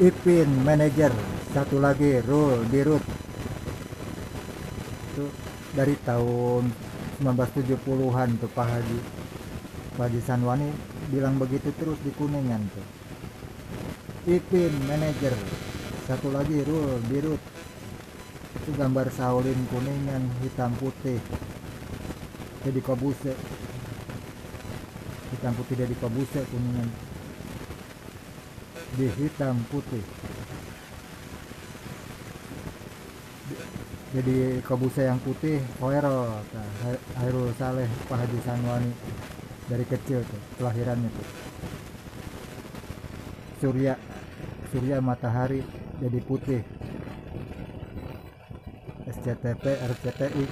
Ipin manajer satu lagi Rul Dirut itu dari tahun 1970-an tuh Pak Haji. Pak Haji Sanwani bilang begitu terus di Kuningan tuh. Ipin manajer satu lagi Rul Dirut itu gambar Saulin Kuningan hitam putih. Jadi Kobuse hitam putih dari Kobuse Kuningan di hitam putih. Jadi Kobuse yang putih Hoero Hairul Saleh Pak Haji Sanwani. Dari kecil tuh kelahirannya tuh. Surya Surya matahari jadi putih. SCTP RCTI